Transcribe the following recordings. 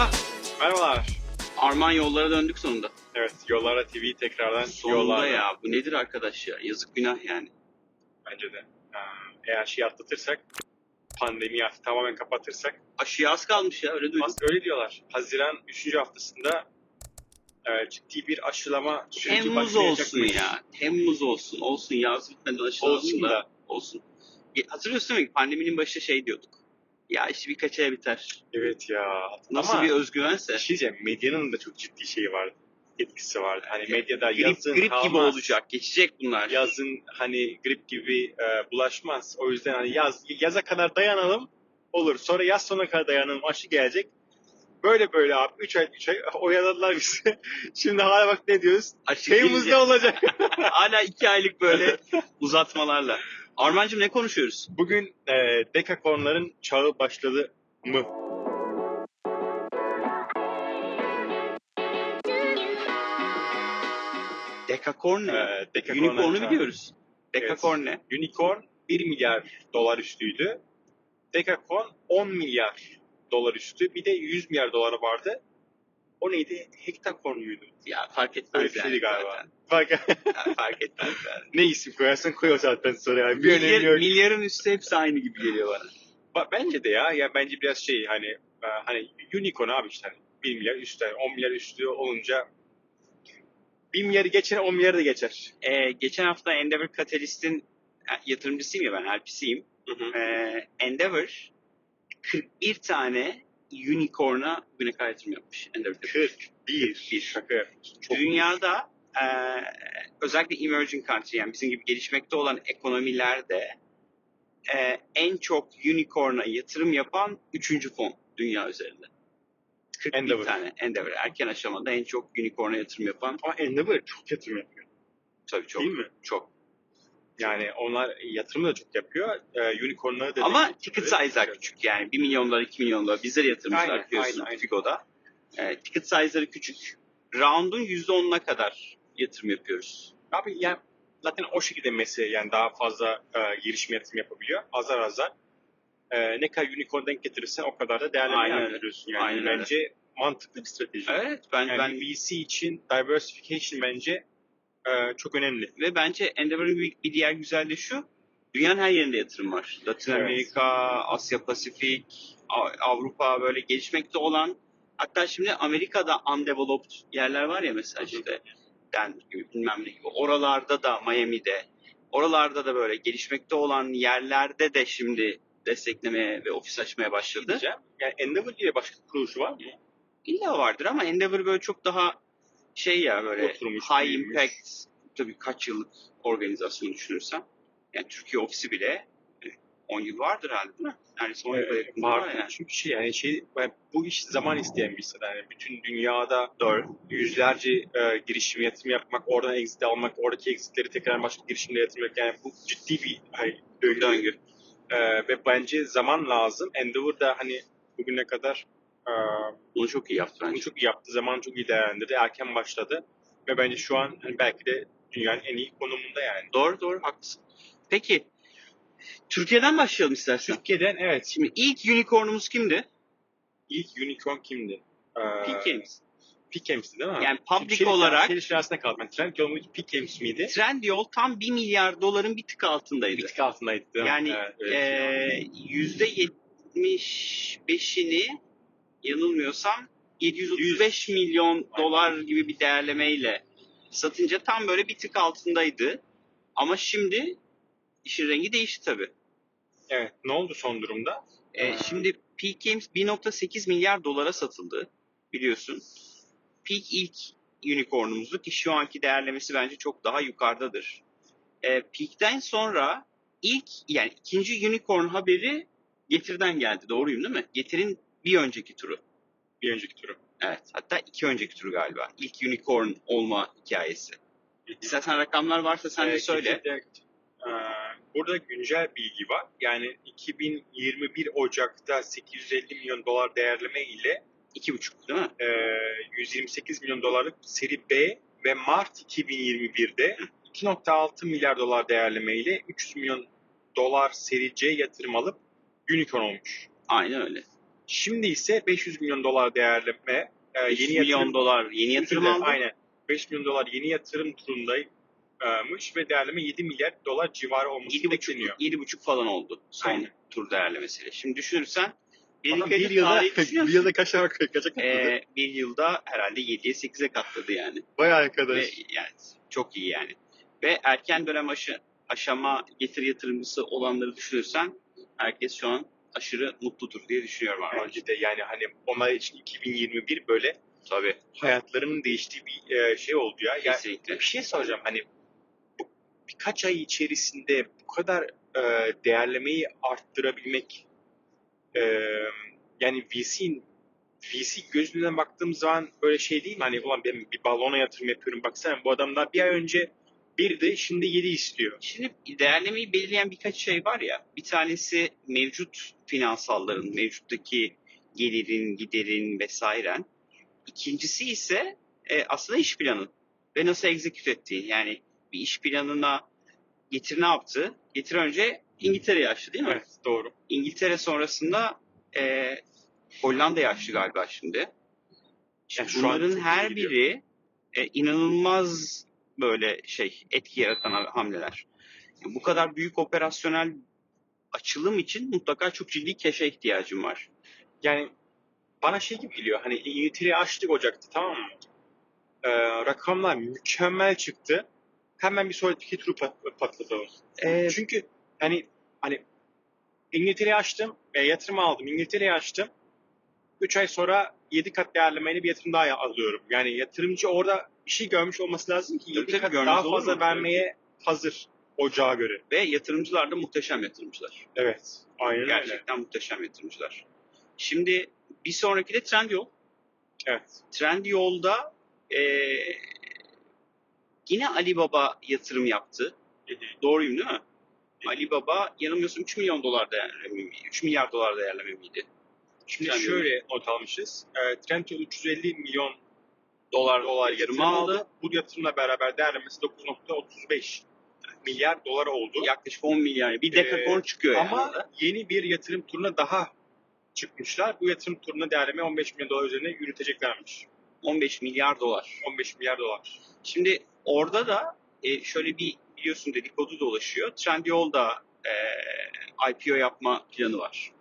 Merhaba. Merhabalar. Arman yollara döndük sonunda. Evet, Yollara TV tekrardan Sonunda yollarda. ya. Bu nedir arkadaş ya? Yazık günah yani. Bence de. Ha, Eğer şey atlatırsak, pandemiyi artık tamamen kapatırsak. Aşıya az kalmış ya öyle duydum. Aslında öyle diyorlar. Haziran 3. haftasında e, ciddi bir aşılama süreci Temmuz olsun ya. Temmuz olsun. Olsun yaz bitmeden aşılanalım Olsun da. da. Olsun. Ya, Hatırlıyorsun değil mi? Pandeminin başında şey diyorduk. Ya işte birkaç aya biter. Evet ya. Nasıl Ama bir özgüvense. bir şey diyeceğim, medyanın da çok ciddi şeyi vardı. Etkisi vardı. Hani medyada Grip, yazın grip gibi kalmaz. olacak. Geçecek bunlar. Yazın hani grip gibi e, bulaşmaz. O yüzden hani yaz yaza kadar dayanalım olur. Sonra yaz sonuna kadar dayanalım. Aşı gelecek. Böyle böyle abi 3 ay 3 ay oyaladılar bizi. Şimdi hala bak ne diyoruz? Aşı Temmuz'da olacak. Hala iki aylık böyle uzatmalarla. Armancığım ne konuşuyoruz? Bugün e, dekakornların çağı başladı mı? Dekakorn ne? E, dekakornların Unicorn'u çağı. biliyoruz. Dekakorn ne? Unicorn 1 milyar dolar üstüydü. Dekakorn 10 milyar dolar üstü. Bir de 100 milyar doları vardı. O neydi? Hektakorn muydu? Ya fark etmez Öyle bir şeydi yani galiba. zaten. Bak fark etmez yani. ne isim koyarsan koy o zaten sonra yani. Bir önemi Milyar, yok. milyarın üstü hepsi aynı gibi geliyor bana. Ba- Bence de ya. Ya bence biraz şey hani e, hani unicorn abi işte hani 1 milyar üstü, yani 10 milyar üstü olunca 1 milyarı geçen 10 milyarı da geçer. Ee, geçen hafta Endeavor Catalyst'in ya, yatırımcısıyım ya ben, LP'siyim. Ee, Endeavor 41 tane unicorn'a bugüne kadar yatırım yapmış. Endeavor Catalyst. 41. Bir şaka. Çok Dünyada e, özellikle emerging country yani bizim gibi gelişmekte olan ekonomilerde e, en çok unicorn'a yatırım yapan üçüncü fon dünya üzerinde. 41 Endeavor. tane Endeavor. Erken aşamada en çok unicorn'a yatırım yapan Ama Endeavor çok yatırım yapıyor. tabii çok. Değil mi? Çok. Yani onlar yatırım da çok yapıyor. E, unicornları da Ama ticket size'lar küçük yani. 1 milyonlar, 2 milyonlar. Bizleri yatırmışlar Aynen, biliyorsun aynen. Figo'da. E, ticket size'ları küçük. Round'un %10'una kadar yatırım yapıyoruz. Abi yani zaten o şekilde mesele yani daha fazla e, girişim yatırım yapabiliyor. Azar azar. E, ne kadar unicorn denk getirirsen o kadar da öyle. yapıyorsun. Yani Aynen öyle. bence mantıklı bir strateji. Evet ben Yani ben VC için diversification bence e, çok önemli. ve bence Endeavor'ın bir, bir diğer güzelliği şu. Dünyanın her yerinde yatırım var. Latin Evet. Amerika, Asya Pasifik, Avrupa böyle gelişmekte olan hatta şimdi Amerika'da undeveloped yerler var ya mesela işte den gibi bilmem ne gibi. Oralarda da Miami'de oralarda da böyle gelişmekte olan yerlerde de şimdi desteklemeye ve ofis açmaya başladı. Diyeceğim. Yani Endeavor diye başka kuruluşu var mı? İlla vardır ama Endeavor böyle çok daha şey ya böyle Oturmuş, high büyümüş. impact tabii kaç yıllık organizasyon düşünürsem yani Türkiye ofisi bile e, 10 yıl vardır herhalde değil mi? Neredeyse 10 yıla yakın var. var yani. Çünkü şey yani şey yani bu iş zaman isteyen bir iş. Yani bütün dünyada yüzlerce e, girişim yatırım yapmak, oradan exit almak, oradaki exitleri tekrar başka girişimlere yatırmak yani bu ciddi bir hani, döngü. Döngü. E, ve bence zaman lazım. Endeavor da hani bugüne kadar e, Bunu çok iyi yaptı bunu bence. çok iyi yaptı. Zaman çok iyi değerlendirdi. Erken başladı. Ve bence şu an hani belki de dünyanın en iyi konumunda yani. Doğru doğru haklısın. Peki Türkiye'den başlayalım istersen. Türkiye'den evet. Şimdi ilk unicornumuz kimdi? ilk unicorn kimdi? E, Peak Games. Değil mi? Yani public Şey- olarak Şey arasında kaldım. Ben Trendyol muydu? Games miydi? Trendyol tam 1 milyar doların bir tık altındaydı. Bir tık altındaydı değil mi? Yani Evet, evet. eee, yüzde 75'ini yanılmıyorsam 735 milyon dolar gibi bir değerlemeyle satınca tam böyle bir tık altındaydı. Ama şimdi işin rengi değişti tabii. Evet. Ne oldu son durumda? E, şimdi Peak Games 1.8 milyar dolara satıldı biliyorsun. Peak ilk unicornumuzdu ki şu anki değerlemesi bence çok daha yukarıdadır. E, Peak'ten sonra ilk yani ikinci unicorn haberi Getir'den geldi. Doğruyum değil mi? Getir'in bir önceki turu. Bir önceki turu. Evet. Hatta iki önceki turu galiba. İlk unicorn olma hikayesi. İstersen rakamlar varsa sen de söyle. Ee, burada güncel bilgi var. Yani 2021 Ocak'ta 850 milyon dolar değerleme ile İki buçuk değil mi? e, 128 milyon dolarlık seri B ve Mart 2021'de 2.6 milyar dolar değerleme ile 300 milyon dolar seri C yatırım alıp unicorn olmuş. Aynen öyle. Şimdi ise 500 milyon dolar değerleme. e, 5 yeni milyon yatırım, dolar yeni yatırım aldı. Aynen. 5 milyon dolar yeni yatırım turundaymış ve değerleme 7 milyar dolar civarı olması 7,5 bekleniyor. 7,5 falan oldu son Aynen. tur değerlemesiyle. Şimdi düşünürsen bir, Adam bir, yılda, bir yılda kaç kaça katladı? Ee, bir yılda herhalde 7'ye 8'e katladı yani. Bayağı Ve arkadaş. yani çok iyi yani. Ve erken dönem aşı, aşama getir yatırımcısı olanları düşünürsen herkes şu an aşırı mutludur diye düşünüyorum abi. Bence de yani hani onlar için 2021 böyle Tabii hayatlarının değiştiği bir e, şey oldu ya. ya kesinlikle. bir şey soracağım hani bu birkaç ay içerisinde bu kadar e, değerlemeyi arttırabilmek e, yani VC'nin VC gözünden baktığım zaman böyle şey değil mi? Hani ulan ben bir balona yatırım yapıyorum baksana bu adam daha bir ay önce birdi şimdi 7 istiyor. Şimdi değerlemeyi belirleyen birkaç şey var ya. Bir tanesi mevcut finansalların, mevcuttaki gelirin, giderin vesairen. İkincisi ise e, aslında iş planı ve nasıl execute ettiği. Yani bir iş planına Getir ne yaptı? Getir önce İngiltere'yi açtı değil mi? Evet doğru. İngiltere sonrasında e, Hollanda'yı açtı galiba şimdi. Yani şu Bunların her gidiyor. biri e, inanılmaz böyle şey etki yaratan hamleler. Yani bu kadar büyük operasyonel açılım için mutlaka çok ciddi keşe ihtiyacım var. yani bana şey gibi geliyor. Hani İngiltere'yi açtık Ocak'ta tamam mı? Ee, rakamlar mükemmel çıktı. Hemen bir sonraki turu pat- patlatalım. Ee, Çünkü hani hani İngiltere'yi açtım, e, yatırım aldım. İngiltere'yi açtım. 3 ay sonra 7 kat değerlemeyle bir yatırım daha alıyorum. Yani yatırımcı orada bir şey görmüş olması lazım ki Tabii 7 tabii, kat daha fazla vermeye hazır ocağa göre. ve yatırımcılar da muhteşem yatırımcılar. Evet. Aynen öyle. Gerçekten muhteşem yatırımcılar. Şimdi bir sonraki de Trendyol. Evet. Trendyol'da eee yine Alibaba yatırım yaptı. Doğruyum değil mi? Alibaba yanılmıyorsam 3 milyon dolar değerleme mi? 3 milyar dolar değerleme miydi? Şimdi Trendyol. şöyle not almışız. E, Trendyol 350 milyon Dolar, dolar yatırım aldı. aldı. Bu yatırımla beraber değerlemesi 9.35 milyar dolar oldu. Yaklaşık 10 milyar. Bir dekakorn Ee, çıkıyor yani. Ama orada. yeni bir yatırım turuna daha çıkmışlar. Bu yatırım turuna değerleme 15 milyon dolar üzerine yürüteceklermiş. 15 milyar dolar. 15 milyar dolar. Şimdi orada da e, şöyle bir biliyorsun dedikodu dolaşıyor. Trendyol'da e, IPO yapma planı var.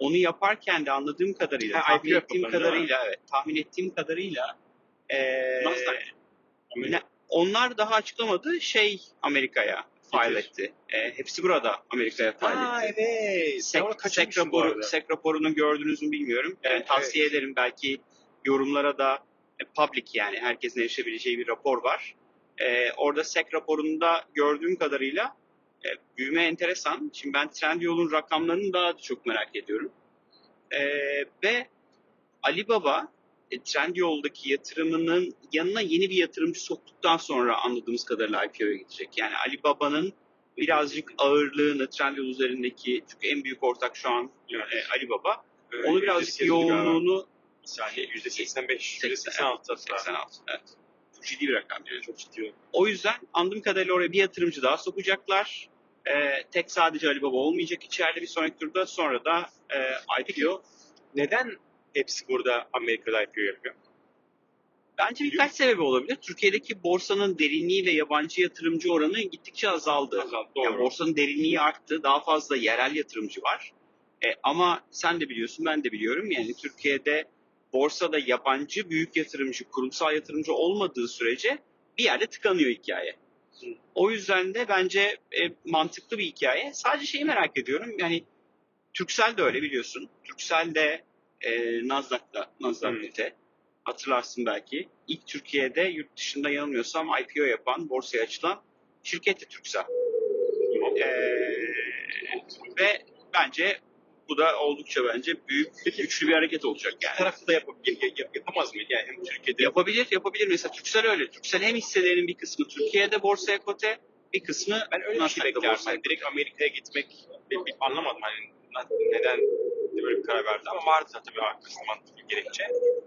Onu yaparken de anladığım kadarıyla, Ha, tahmin ettiğim kadarıyla, evet, tahmin ettiğim kadarıyla e, Nasdaq. ne- onlar daha açıklamadı şey Amerika'ya Getir. etti. E, hepsi burada Amerika'ya file Aa etti. evet. Sek, sek, raporu, sek raporunu gördünüz mü bilmiyorum. Yani Evet, tavsiye ederim belki yorumlara da e, public yani herkesin erişebileceği bir rapor var. E, orada sek raporunda gördüğüm kadarıyla e, büyüme enteresan. Şimdi ben Trendyol'un rakamlarını daha da çok merak ediyorum. E, ve Alibaba e, Trendyol'daki yatırımının yanına yeni bir yatırımcı soktuktan sonra anladığımız kadarıyla IPO'ya gidecek. Yani Alibaba'nın birazcık ağırlığını Trendyol üzerindeki çünkü en büyük ortak şu an Evet. e, Alibaba. Onu birazcık %80 galiba. yoğunluğunu saniye %85, 80, %86 hatta. 86. Evet. Çok ciddi bir rakam. yani. Çok ciddi. O yüzden anladığım kadarıyla oraya bir yatırımcı daha sokacaklar. E, tek sadece Alibaba olmayacak içeride bir sonraki turda sonra da e, IPO. Neden hepsi burada Amerika'da IPO yapıyor? Bence birkaç sebebi olabilir. Türkiye'deki borsanın derinliği ve yabancı yatırımcı oranı gittikçe azaldı. Azal, Yani doğru. borsanın derinliği arttı. Daha fazla yerel yatırımcı var. E, ama sen de biliyorsun, ben de biliyorum. Yani Türkiye'de borsada yabancı büyük yatırımcı, kurumsal yatırımcı olmadığı sürece bir yerde tıkanıyor hikaye. O yüzden de bence e, mantıklı bir hikaye. Sadece şeyi merak ediyorum. Yani Türksel de öyle biliyorsun. Türksel de e, Nasdaq'ta, Nasdaq Hı. Lite. Hatırlarsın belki. İlk Türkiye'de yurt dışında yanılmıyorsam IPO yapan, borsaya açılan şirket de Türksel. Ee, ve bence bu da oldukça bence büyük, güçlü bir hareket olacak Bir yani. tarafta da yap, yap, yap- yapamaz mıydı? Yani hem Türkiye'de Yapabilir, yapabilir. Mesela Türksel öyle. Türksel hem hisselerinin bir kısmı Türkiye'de borsaya kote, bir kısmı Ben öyle bir şey beklerdim. Hani direkt Amerika'ya gitmek bir, bir anlamadım hani neden böyle bir karar verdi ama vardı tabii arkasında mantıklı gerekçe.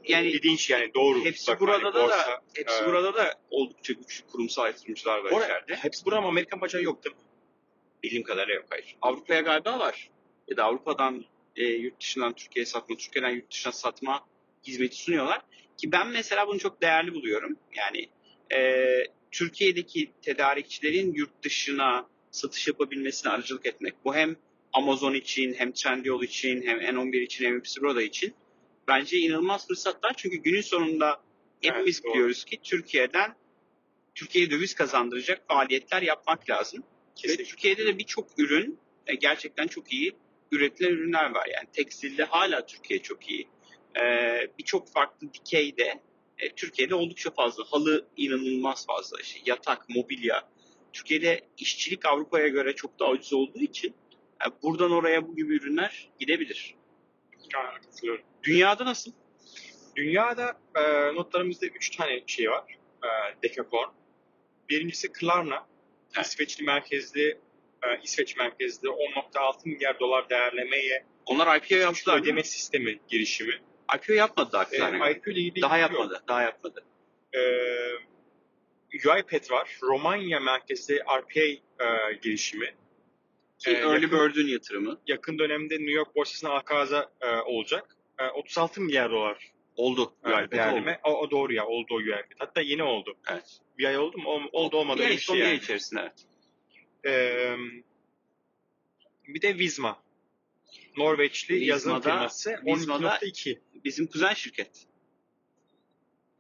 Yani İlginç yani doğru. hepsi Bak, burada hani da, borsa, da hepsi e, burada da oldukça güçlü kurumsal yatırımcılar var arada içeride. hepsi burada ama Amerikan bacağı yok değil mi? Bildiğim kadarıyla yok hayır. Avrupa'ya galiba var. Ya da Avrupa'dan e, yurt dışından Türkiye'ye satma, Türkiye'den yurt dışına satma hizmeti sunuyorlar. Ki ben mesela bunu çok değerli buluyorum. Yani e, Türkiye'deki tedarikçilerin yurt dışına satış yapabilmesine aracılık etmek. Bu hem Amazon için, hem Trendyol için, hem N11 için, hem hepsi burada için bence inanılmaz fırsatlar. Çünkü günün sonunda hepimiz Evet, doğru. biliyoruz ki Türkiye'den Türkiye'ye döviz kazandıracak faaliyetler yapmak lazım. Ve Kesinlikle. Türkiye'de de birçok ürün e, gerçekten çok iyi üretilen ürünler var. Yani tekstilde hala Türkiye çok iyi. Ee, birçok farklı dikeyde e, Türkiye'de oldukça fazla. Halı inanılmaz fazla. İşte yatak, mobilya. Türkiye'de işçilik Avrupa'ya göre çok daha ucuz olduğu için e, buradan oraya bu gibi ürünler gidebilir. Aynen, katılıyorum. Dünyada nasıl? Dünyada e, notlarımızda 3 tane şey var. E, Decacorn. Birincisi Klarna. Evet. İsveçli merkezli İsveç merkezli 10.6 milyar dolar değerlemeye Onlar IPO yaptılar. ödeme Ödeme. sistemi girişimi. IPO yapmadı daha. E. IPO ile ilgili daha yok. yapmadı. Daha yapmadı. E, UiPath var. Romanya merkezli RPA e, girişimi. Ki Ee, Early yakın- Bird'ün yatırımı Yakın dönemde New York borsasına akaza e, olacak. E, 36 milyar dolar oldu. e, UiPath oldu. O, o doğru ya oldu o UiPath. Hatta yeni oldu. Evet. Bir ay oldu mu? Ol- Oldu olmadı Bir öyle ay bir son şey bir ay yani. içerisinde evet. Ee, bir de Visma. Norveçli yazılım Visma'da- firması Visma'da- 12.2. Bizim kuzen şirket.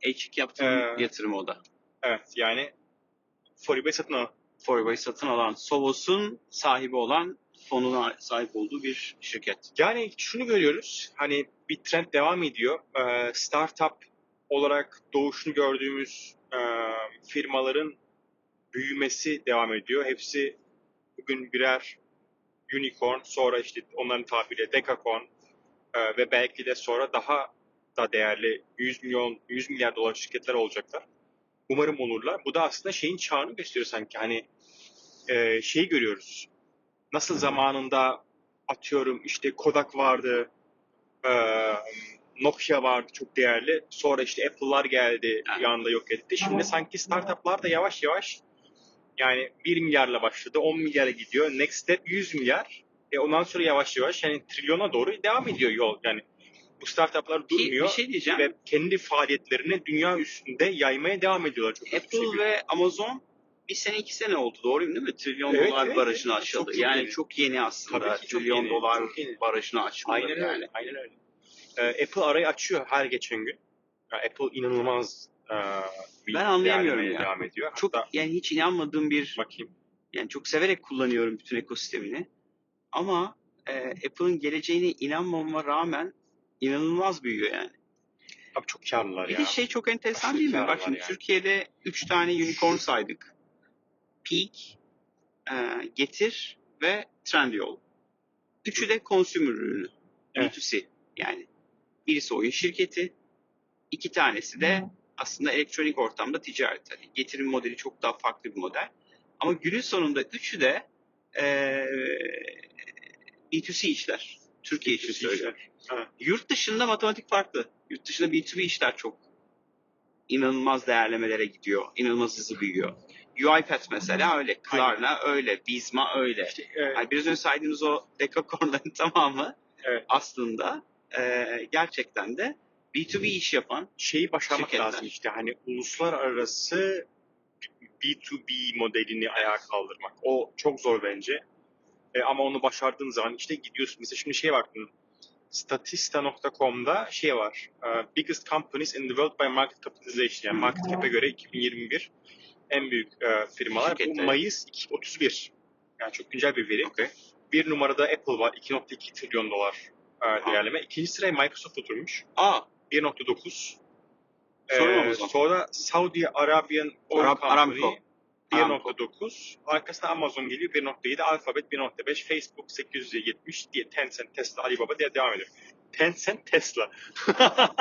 H2 yaptığım Ee, yatırımı o da. Evet yani Foribe satın al. Forway'i satın alan Sovos'un sahibi olan fonuna sahip olduğu bir şirket. Yani şunu görüyoruz. Hani bir trend devam ediyor. Ee, startup olarak doğuşunu gördüğümüz e, firmaların büyümesi devam ediyor. Hepsi bugün birer unicorn, sonra işte onların tabiriyle decacorn e, ve belki de sonra daha da değerli 100 milyon, 100 milyar dolar şirketler olacaklar. Umarım olurlar. Bu da aslında şeyin çağını gösteriyor sanki. Hani e, şeyi görüyoruz. Nasıl zamanında atıyorum işte Kodak vardı, e, Nokia vardı çok değerli. Sonra işte Apple'lar geldi, bir anda yok etti. Şimdi sanki startuplar da yavaş yavaş yani 1 milyarla başladı, 10 milyara gidiyor. Next step 100 milyar. E ondan sonra yavaş yavaş yani trilyona doğru devam ediyor yol. Yani bu startuplar durmuyor bir şey diyeceğim. ve kendi faaliyetlerini dünya üstünde yaymaya devam ediyorlar. Çok Apple şey. ve Amazon bir sene iki sene oldu doğruyum değil mi? Trilyon Evet, dolar evet, barajını evet. aşıldı. Çok, yani yeni. çok yeni aslında. Tabii ki Trilyon yeni, dolar çok yeni. barajını aşmaları Aynen yani. öyle. Aynen öyle. Ee, Apple arayı açıyor her geçen gün. Ya Apple inanılmaz e, bir Ben anlayamıyorum değerlemeye ya. devam ediyor. Çok Hatta yani hiç inanmadığım bir bakayım. yani çok severek kullanıyorum bütün ekosistemini. Ama e, Apple'ın geleceğine inanmama rağmen inanılmaz büyüyor yani. Abi çok karlılar Bir ya. de şey çok enteresan Aşırı değil mi? Bak şimdi yani. Türkiye'de 3 tane unicorn saydık. Peak, e, Getir ve Trendyol. Üçü de consumer ürünü. Evet. B2C. Yani birisi oyun şirketi, iki tanesi de aslında elektronik ortamda ticaret. Hani getirim modeli çok daha farklı bir model. Ama günün sonunda üçü de e, B2C işler. Türkiye için B2C söylüyorum. Evet. Yurt dışında matematik farklı. Yurt dışında B2B işler çok inanılmaz değerlemelere gidiyor. İnanılmaz hızlı büyüyor. UiPath mesela öyle. Klarna öyle. Bizma öyle. İşte, e, Yani biraz önce saydığınız o decacornların tamamı Evet. aslında e, gerçekten de B2B iş yapan şeyi başarmak Şirketler. lazım işte hani uluslararası B2B modelini ayağa kaldırmak. O çok zor bence. E, ama onu başardığın zaman işte gidiyorsun. Mesela şimdi şey var. Statista.com'da şey var. e, biggest companies in the world by market capitalization. Yani market cap'e göre 2021 en büyük e, firmalar. Bu Şirketler. Mayıs 2031. Yani çok güncel bir veri. Okey. Bir numarada Apple var. 2.2 trilyon dolar e, değerleme. İkinci sıraya Microsoft oturmuş. Aa 1.9. Sonra Ee, sonra Saudi Arabian Oil Arab- Company Aramco. 1.9. Arkasına Amazon geliyor 1.7. Alphabet 1.5. Facebook 870 diye Tencent, Tesla, Alibaba diye devam ediyor. Tencent, Tesla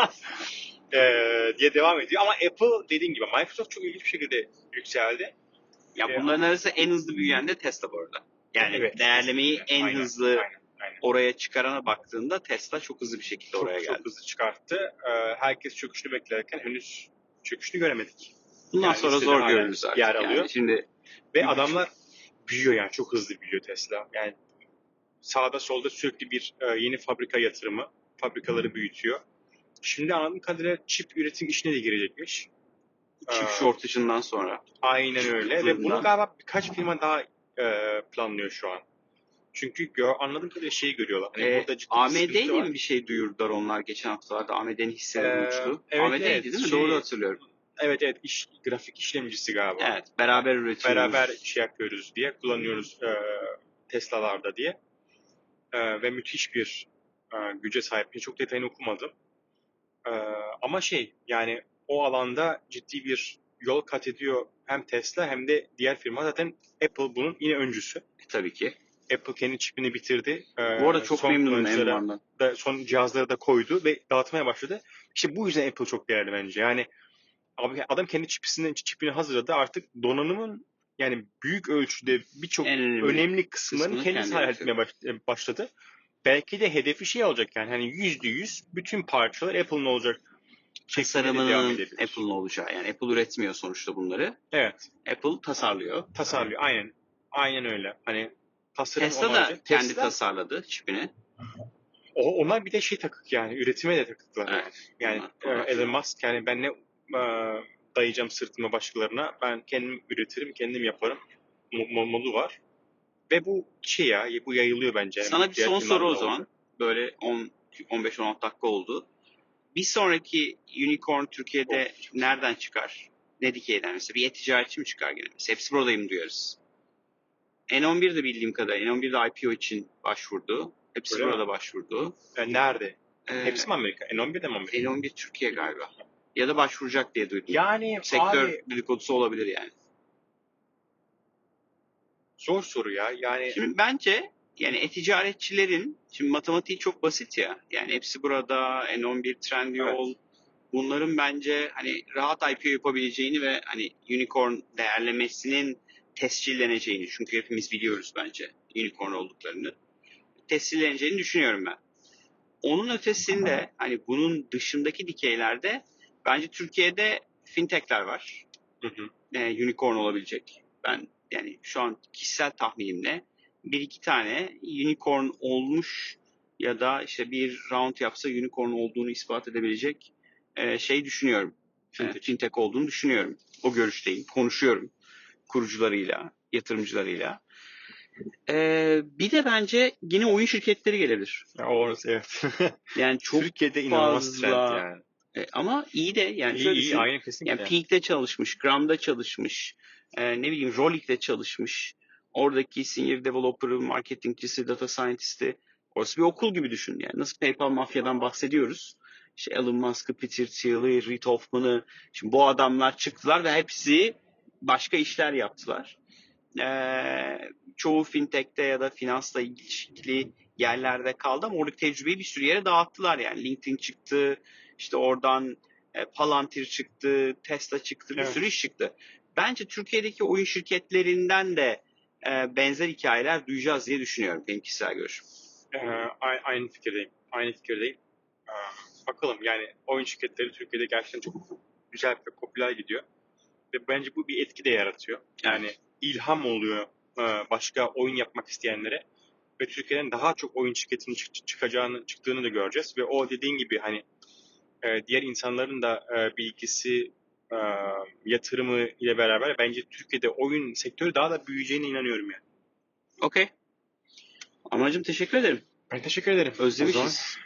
ee, diye devam ediyor. Ama Apple dediğim gibi Microsoft çok ilginç bir şekilde yükseldi. ya E, bunların arasında en hızlı büyüyen de Tesla bu arada. Yani Evet, değerlemeyi en Aynen, hızlı aynen. Oraya çıkarana baktığında Tesla çok hızlı bir şekilde Çok, oraya çok geldi. hızlı çıkarttı. Ee, herkes çöküşünü beklerken henüz çöküşünü göremedik. Bundan Yani sonra zor görürüz artık. yer yani. alıyor. Şimdi Ve adamlar büyüyor yani çok hızlı büyüyor Tesla. Yani sağda solda sürekli bir e, yeni fabrika yatırımı, fabrikaları büyütüyor. Şimdi anladığım kadarıyla çip üretim işine de girecekmiş. Chip Aa. shortage'ından sonra. Aynen öyle ve bunu galiba birkaç firma daha e, planlıyor şu an. Çünkü gör, anladığım kadarıyla şeyi görüyorlar. Hani Ee, burada ciddi bir AMD sıkıntı ile var. mi bir şey duyurdular onlar geçen haftalarda? AMD'nin hisseleri Ee, uçtu. evet, AMD'ydi evet, değil mi? şey- Doğru hatırlıyorum. Evet evet iş, grafik işlemcisi galiba. Evet. Beraber üretiyoruz. Beraber şey yapıyoruz diye kullanıyoruz e, Tesla'larda diye. E, ve müthiş bir e, güce sahip. Çok detayını okumadım. E, ama şey yani o alanda ciddi bir yol kat ediyor hem Tesla hem de diğer firma. Zaten Apple bunun yine öncüsü. E, Tabii ki. Apple kendi çipini bitirdi. E, Bu arada çok son memnunum kullanıcılara M1'dan. da son cihazları da koydu ve dağıtmaya başladı. İşte bu yüzden Apple çok değerli bence. Yani abi adam kendi çipisini, çipini hazırladı. Artık donanımın yani büyük ölçüde birçok önemli önemli kısımlarını kendisi kendi halletmeye baş- e, başladı. Belki de hedefi şey olacak yani hani yüzde yüz bütün parçalar Apple'ın olacak. tasarımının. Apple'ın olacağı. Yani Apple üretmiyor sonuçta bunları. Evet. Apple tasarlıyor. Tasarlıyor. Aynen. Aynen öyle. Hani tasarım Tesla da kendi Tesla, tasarladı çipini. o, onlar bir de şey takık yani üretime de takıklar. Evet. Yani Onlar- e, Elon Musk yani ben ne e, dayayacağım sırtımı başkalarına ben kendim üretirim kendim yaparım mo- mo- modu var. Ve bu şey ya bu yayılıyor bence. Sana bir son soru o zaman. oldu. Böyle 10 15-16 dakika oldu. Bir sonraki unicorn Türkiye'de nereden çıkar? Ne dikeyden mesela? Bir e-ticaretçi mi çıkar gene? Hepsi buradayım duyarız. N11 de bildiğim kadarıyla N11 de IPO için başvurdu. Hepsi Öyle mi? burada başvurdu. Yani nerede? Ee, Hepsi mi Amerika? N11'de mi Amerika? N11 Türkiye galiba. Ya da başvuracak diye duydum. Yani Sektör abi dedikodusu olabilir yani. zor soru ya. Yani Şimdi bence yani e-ticaretçilerin şimdi matematiği çok basit ya. Yani hepsi burada N11 Trendyol bunların bence hani rahat IPO yapabileceğini ve hani unicorn değerlemesinin tescilleneceğini çünkü hepimiz biliyoruz bence unicorn olduklarını tescilleneceğini düşünüyorum ben. Onun ötesinde hani bunun dışındaki dikeylerde bence Türkiye'de fintechler var. Hı hı. e, unicorn olabilecek. Ben yani şu an kişisel tahminimle bir iki tane unicorn olmuş ya da işte bir round yapsa unicorn olduğunu ispat edebilecek e, şey düşünüyorum. Fintech. Fintech. fintech olduğunu düşünüyorum. O görüşteyim. Konuşuyorum kurucularıyla, yatırımcılarıyla. E, bir de bence yine oyun şirketleri gelebilir. Ya orası evet. Yani çok Türkiye'de inanılmaz fazla- trend yani. e, ama iyi de yani iyi şöyle iyi düşün. aynen kesinlikle. Yani Pink'te çalışmış, Gram'da çalışmış, e, ne bileyim Rolik'te çalışmış. Oradaki senior developer'ı, marketingcisi, data scientist'i. Orası bir okul gibi düşün. Yani nasıl PayPal mafyadan bahsediyoruz. İşte Elon Musk'ı, Peter Thiel'i, Reid Hoffman'ı. Şimdi bu adamlar çıktılar ve hepsi başka işler yaptılar. E, çoğu fintech'te ya da finansla ilişkili yerlerde kaldı ama oradaki tecrübeyi bir sürü yere dağıttılar yani. LinkedIn çıktı, işte oradan e, Palantir çıktı, Tesla çıktı, bir Evet. sürü iş çıktı. Bence Türkiye'deki oyun şirketlerinden de e, benzer hikayeler duyacağız diye düşünüyorum benim kişisel görüşüm. Ee, aynı fikirdeyim. Aynı fikirdeyim. Ee, bakalım yani oyun şirketleri Türkiye'de gerçekten çok güzel ve popüler gidiyor. Ve bence bu bir etki de yaratıyor. Yani ilham oluyor e, başka oyun yapmak isteyenlere. Ve Türkiye'den daha çok oyun şirketinin çık- çıkacağını, çıktığını da göreceğiz. Ve o dediğin gibi hani e, diğer insanların da e, bilgisi, yatırımı ile beraber bence Türkiye'de oyun sektörü daha da büyüyeceğine inanıyorum yani. Okey. Amacım teşekkür ederim. Ben teşekkür ederim. Özlemişiz.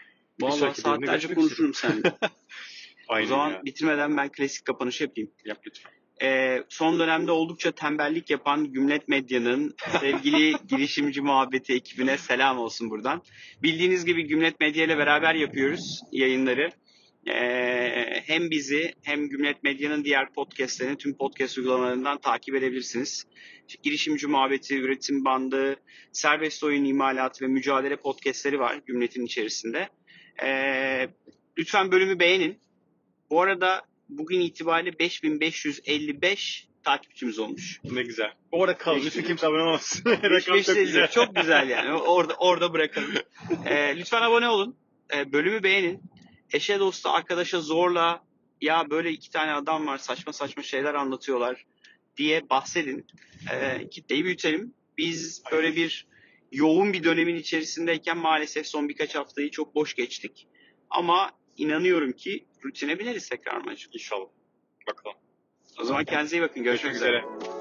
Vallahi saatlerce konuşurum seninle. o Aynen zaman ya. bitirmeden ben klasik kapanış yapayım. Yap lütfen. Ee, son dönemde oldukça tembellik yapan Gümlet Medya'nın sevgili girişimci muhabbeti ekibine selam olsun buradan. Bildiğiniz gibi Gümlet Medya ile beraber yapıyoruz yayınları. Ee, hem bizi hem Gümlet Medya'nın diğer podcastlerini tüm podcast uygulamalarından takip edebilirsiniz. İşte girişimci muhabbeti, üretim bandı, serbest oyun imalatı ve mücadele podcastleri var Gümlet'in içerisinde. Ee, lütfen bölümü beğenin. Bu arada bugün itibariyle 5555 takipçimiz olmuş. Ne güzel. Orada kalın. Lütfen kimse abone olmasın. Rakam 5555 çok güzel. çok güzel yani. Orada orada bırakalım. Ee, lütfen abone olun. Ee, bölümü beğenin. Eşe dosta arkadaşa zorla ya böyle iki tane adam var saçma saçma şeyler anlatıyorlar diye bahsedin. Ee, kitleyi büyütelim. Biz böyle bir yoğun bir dönemin içerisindeyken maalesef son birkaç haftayı çok boş geçtik. Ama inanıyorum ki rutine bineriz tekrar maçı. İnşallah. Bakalım. O zaman kendinize iyi bakın. Görüşmek üzere. üzere.